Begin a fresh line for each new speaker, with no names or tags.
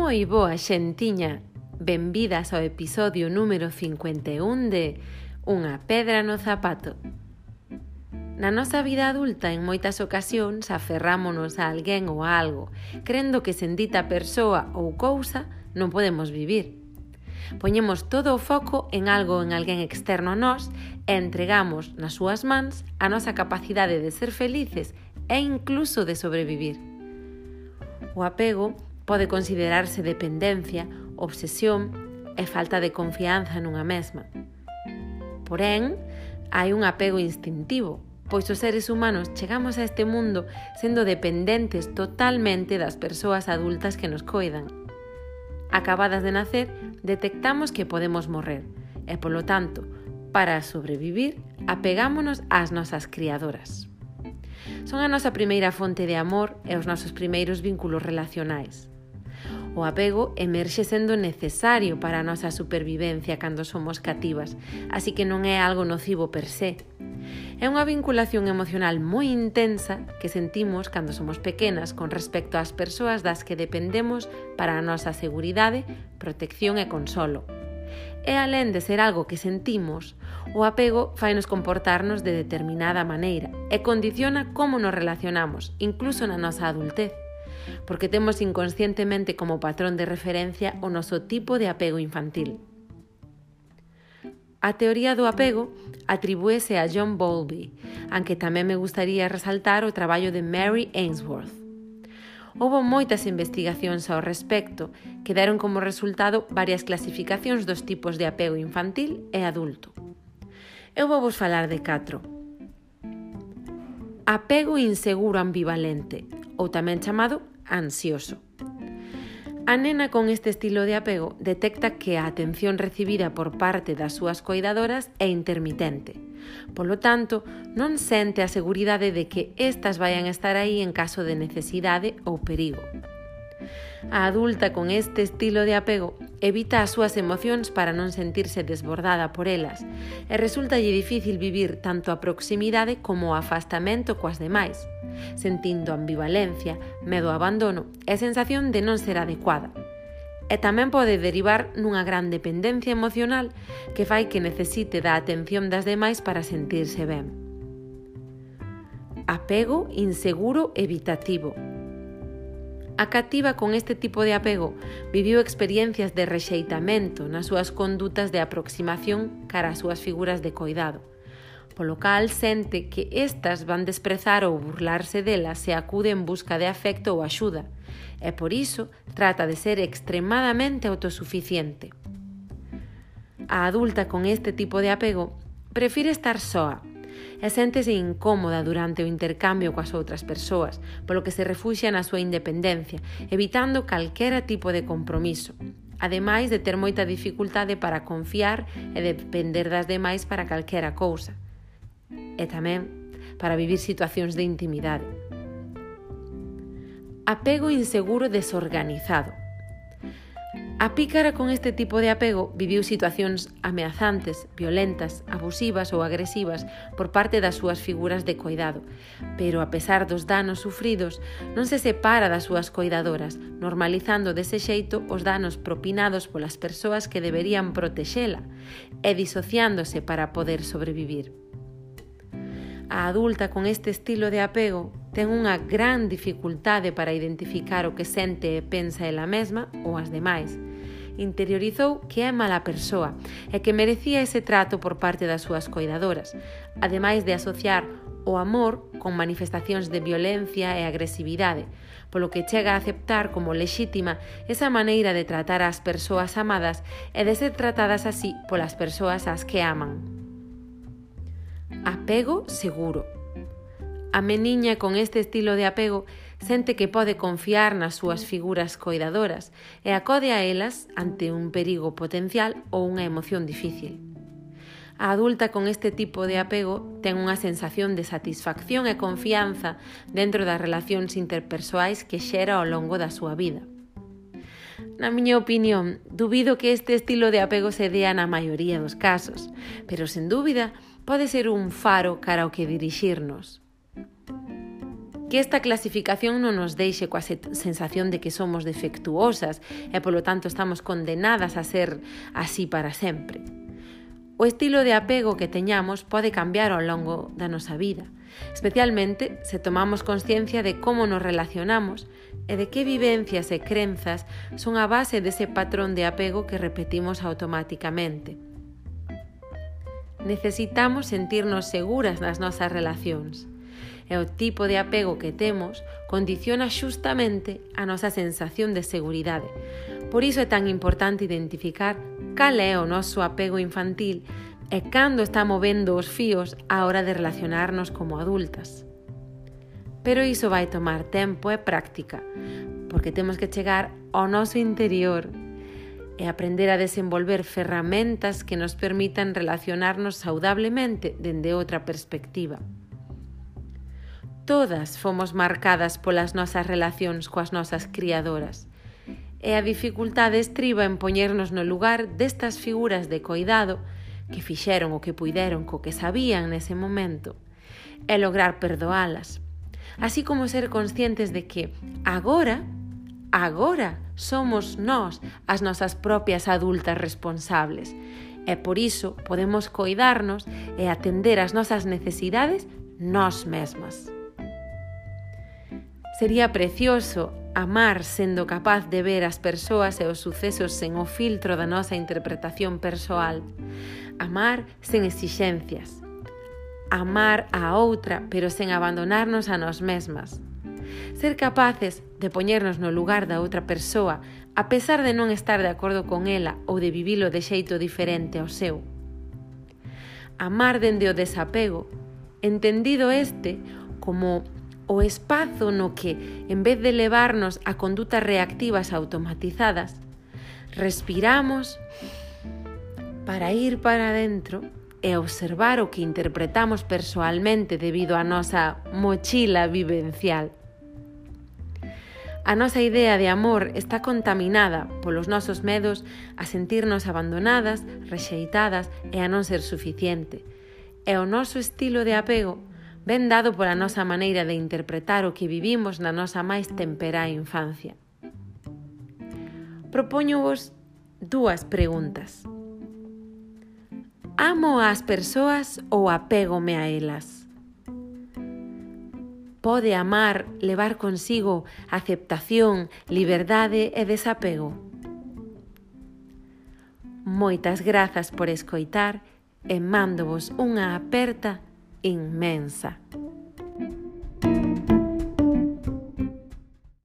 Moi boa xentiña, benvidas ao episodio número 51 de Unha pedra no zapato. Na nosa vida adulta en moitas ocasións aferrámonos a alguén ou a algo, crendo que sen dita persoa ou cousa non podemos vivir. Poñemos todo o foco en algo ou en alguén externo a nós e entregamos nas súas mans a nosa capacidade de ser felices e incluso de sobrevivir. O apego Pode considerarse dependencia, obsesión e falta de confianza nunha mesma. Porén, hai un apego instintivo, pois os seres humanos chegamos a este mundo sendo dependentes totalmente das persoas adultas que nos coidan. Acabadas de nacer, detectamos que podemos morrer e, polo tanto, para sobrevivir, apegámonos ás nosas criadoras. Son a nosa primeira fonte de amor e os nosos primeiros vínculos relacionais. O apego emerxe sendo necesario para a nosa supervivencia cando somos cativas, así que non é algo nocivo per se. É unha vinculación emocional moi intensa que sentimos cando somos pequenas con respecto ás persoas das que dependemos para a nosa seguridade, protección e consolo. E alén de ser algo que sentimos, o apego fainos comportarnos de determinada maneira e condiciona como nos relacionamos, incluso na nosa adultez porque temos inconscientemente como patrón de referencia o noso tipo de apego infantil. A teoría do apego atribúese a John Bowlby, aunque tamén me gustaría resaltar o traballo de Mary Ainsworth. Houbo moitas investigacións ao respecto que deron como resultado varias clasificacións dos tipos de apego infantil e adulto. Eu vou vos falar de catro, apego inseguro ambivalente, ou tamén chamado ansioso. A nena con este estilo de apego detecta que a atención recibida por parte das súas coidadoras é intermitente. Polo tanto, non sente a seguridade de que estas vayan estar aí en caso de necesidade ou perigo. A adulta con este estilo de apego evita as súas emocións para non sentirse desbordada por elas e resultalle difícil vivir tanto a proximidade como o afastamento coas demais, sentindo ambivalencia, medo ao abandono e sensación de non ser adecuada e tamén pode derivar nunha gran dependencia emocional que fai que necesite da atención das demais para sentirse ben. Apego inseguro evitativo. A cativa con este tipo de apego viviu experiencias de rexeitamento nas súas condutas de aproximación cara ás súas figuras de coidado, polo cal sente que estas van desprezar ou burlarse dela se acude en busca de afecto ou axuda, e por iso trata de ser extremadamente autosuficiente. A adulta con este tipo de apego prefire estar soa, e séntese incómoda durante o intercambio coas outras persoas, polo que se refuxia na súa independencia, evitando calquera tipo de compromiso, ademais de ter moita dificultade para confiar e depender das demais para calquera cousa, e tamén para vivir situacións de intimidade. Apego inseguro desorganizado. A pícara con este tipo de apego viviu situacións ameazantes, violentas, abusivas ou agresivas por parte das súas figuras de coidado, pero a pesar dos danos sufridos, non se separa das súas coidadoras, normalizando dese xeito os danos propinados polas persoas que deberían protexela e disociándose para poder sobrevivir. A adulta con este estilo de apego ten unha gran dificultade para identificar o que sente e pensa ela mesma ou as demais, interiorizou que é mala persoa e que merecía ese trato por parte das súas coidadoras, ademais de asociar o amor con manifestacións de violencia e agresividade, polo que chega a aceptar como lexítima esa maneira de tratar ás persoas amadas e de ser tratadas así polas persoas ás que aman. Apego seguro. A meniña con este estilo de apego Sente que pode confiar nas súas figuras coidadoras e acode a elas ante un perigo potencial ou unha emoción difícil. A adulta con este tipo de apego ten unha sensación de satisfacción e confianza dentro das relacións interpersoais que xera ao longo da súa vida. Na miña opinión, dubido que este estilo de apego se dea na maioría dos casos, pero sen dúbida pode ser un faro cara ao que dirixirnos que esta clasificación non nos deixe coa sensación de que somos defectuosas e polo tanto estamos condenadas a ser así para sempre. O estilo de apego que teñamos pode cambiar ao longo da nosa vida, especialmente se tomamos consciencia de como nos relacionamos e de que vivencias e crenzas son a base dese patrón de apego que repetimos automáticamente. Necesitamos sentirnos seguras nas nosas relacións e o tipo de apego que temos condiciona xustamente a nosa sensación de seguridade. Por iso é tan importante identificar cal é o noso apego infantil e cando está movendo os fíos á hora de relacionarnos como adultas. Pero iso vai tomar tempo e práctica, porque temos que chegar ao noso interior e aprender a desenvolver ferramentas que nos permitan relacionarnos saudablemente dende outra perspectiva. Todas fomos marcadas polas nosas relacións coas nosas criadoras. E a dificultade estriba en poñernos no lugar destas figuras de coidado que fixeron o que puideron co que sabían nese momento e lograr perdoalas. Así como ser conscientes de que agora, agora somos nós as nosas propias adultas responsables e por iso podemos coidarnos e atender as nosas necesidades nós mesmas. Sería precioso amar sendo capaz de ver as persoas e os sucesos sen o filtro da nosa interpretación persoal. Amar sen exixencias. Amar a outra, pero sen abandonarnos a nós mesmas. Ser capaces de poñernos no lugar da outra persoa, a pesar de non estar de acordo con ela ou de vivilo de xeito diferente ao seu. Amar dende o desapego, entendido este como o espazo no que, en vez de levarnos a condutas reactivas automatizadas, respiramos para ir para dentro e observar o que interpretamos persoalmente debido á nosa mochila vivencial. A nosa idea de amor está contaminada polos nosos medos a sentirnos abandonadas, rexeitadas e a non ser suficiente. E o noso estilo de apego ven dado pola nosa maneira de interpretar o que vivimos na nosa máis temperá infancia. Propoño vos dúas preguntas. Amo ás persoas ou apégome a elas? Pode amar levar consigo aceptación, liberdade e desapego? Moitas grazas por escoitar e mándovos unha aperta inmensa.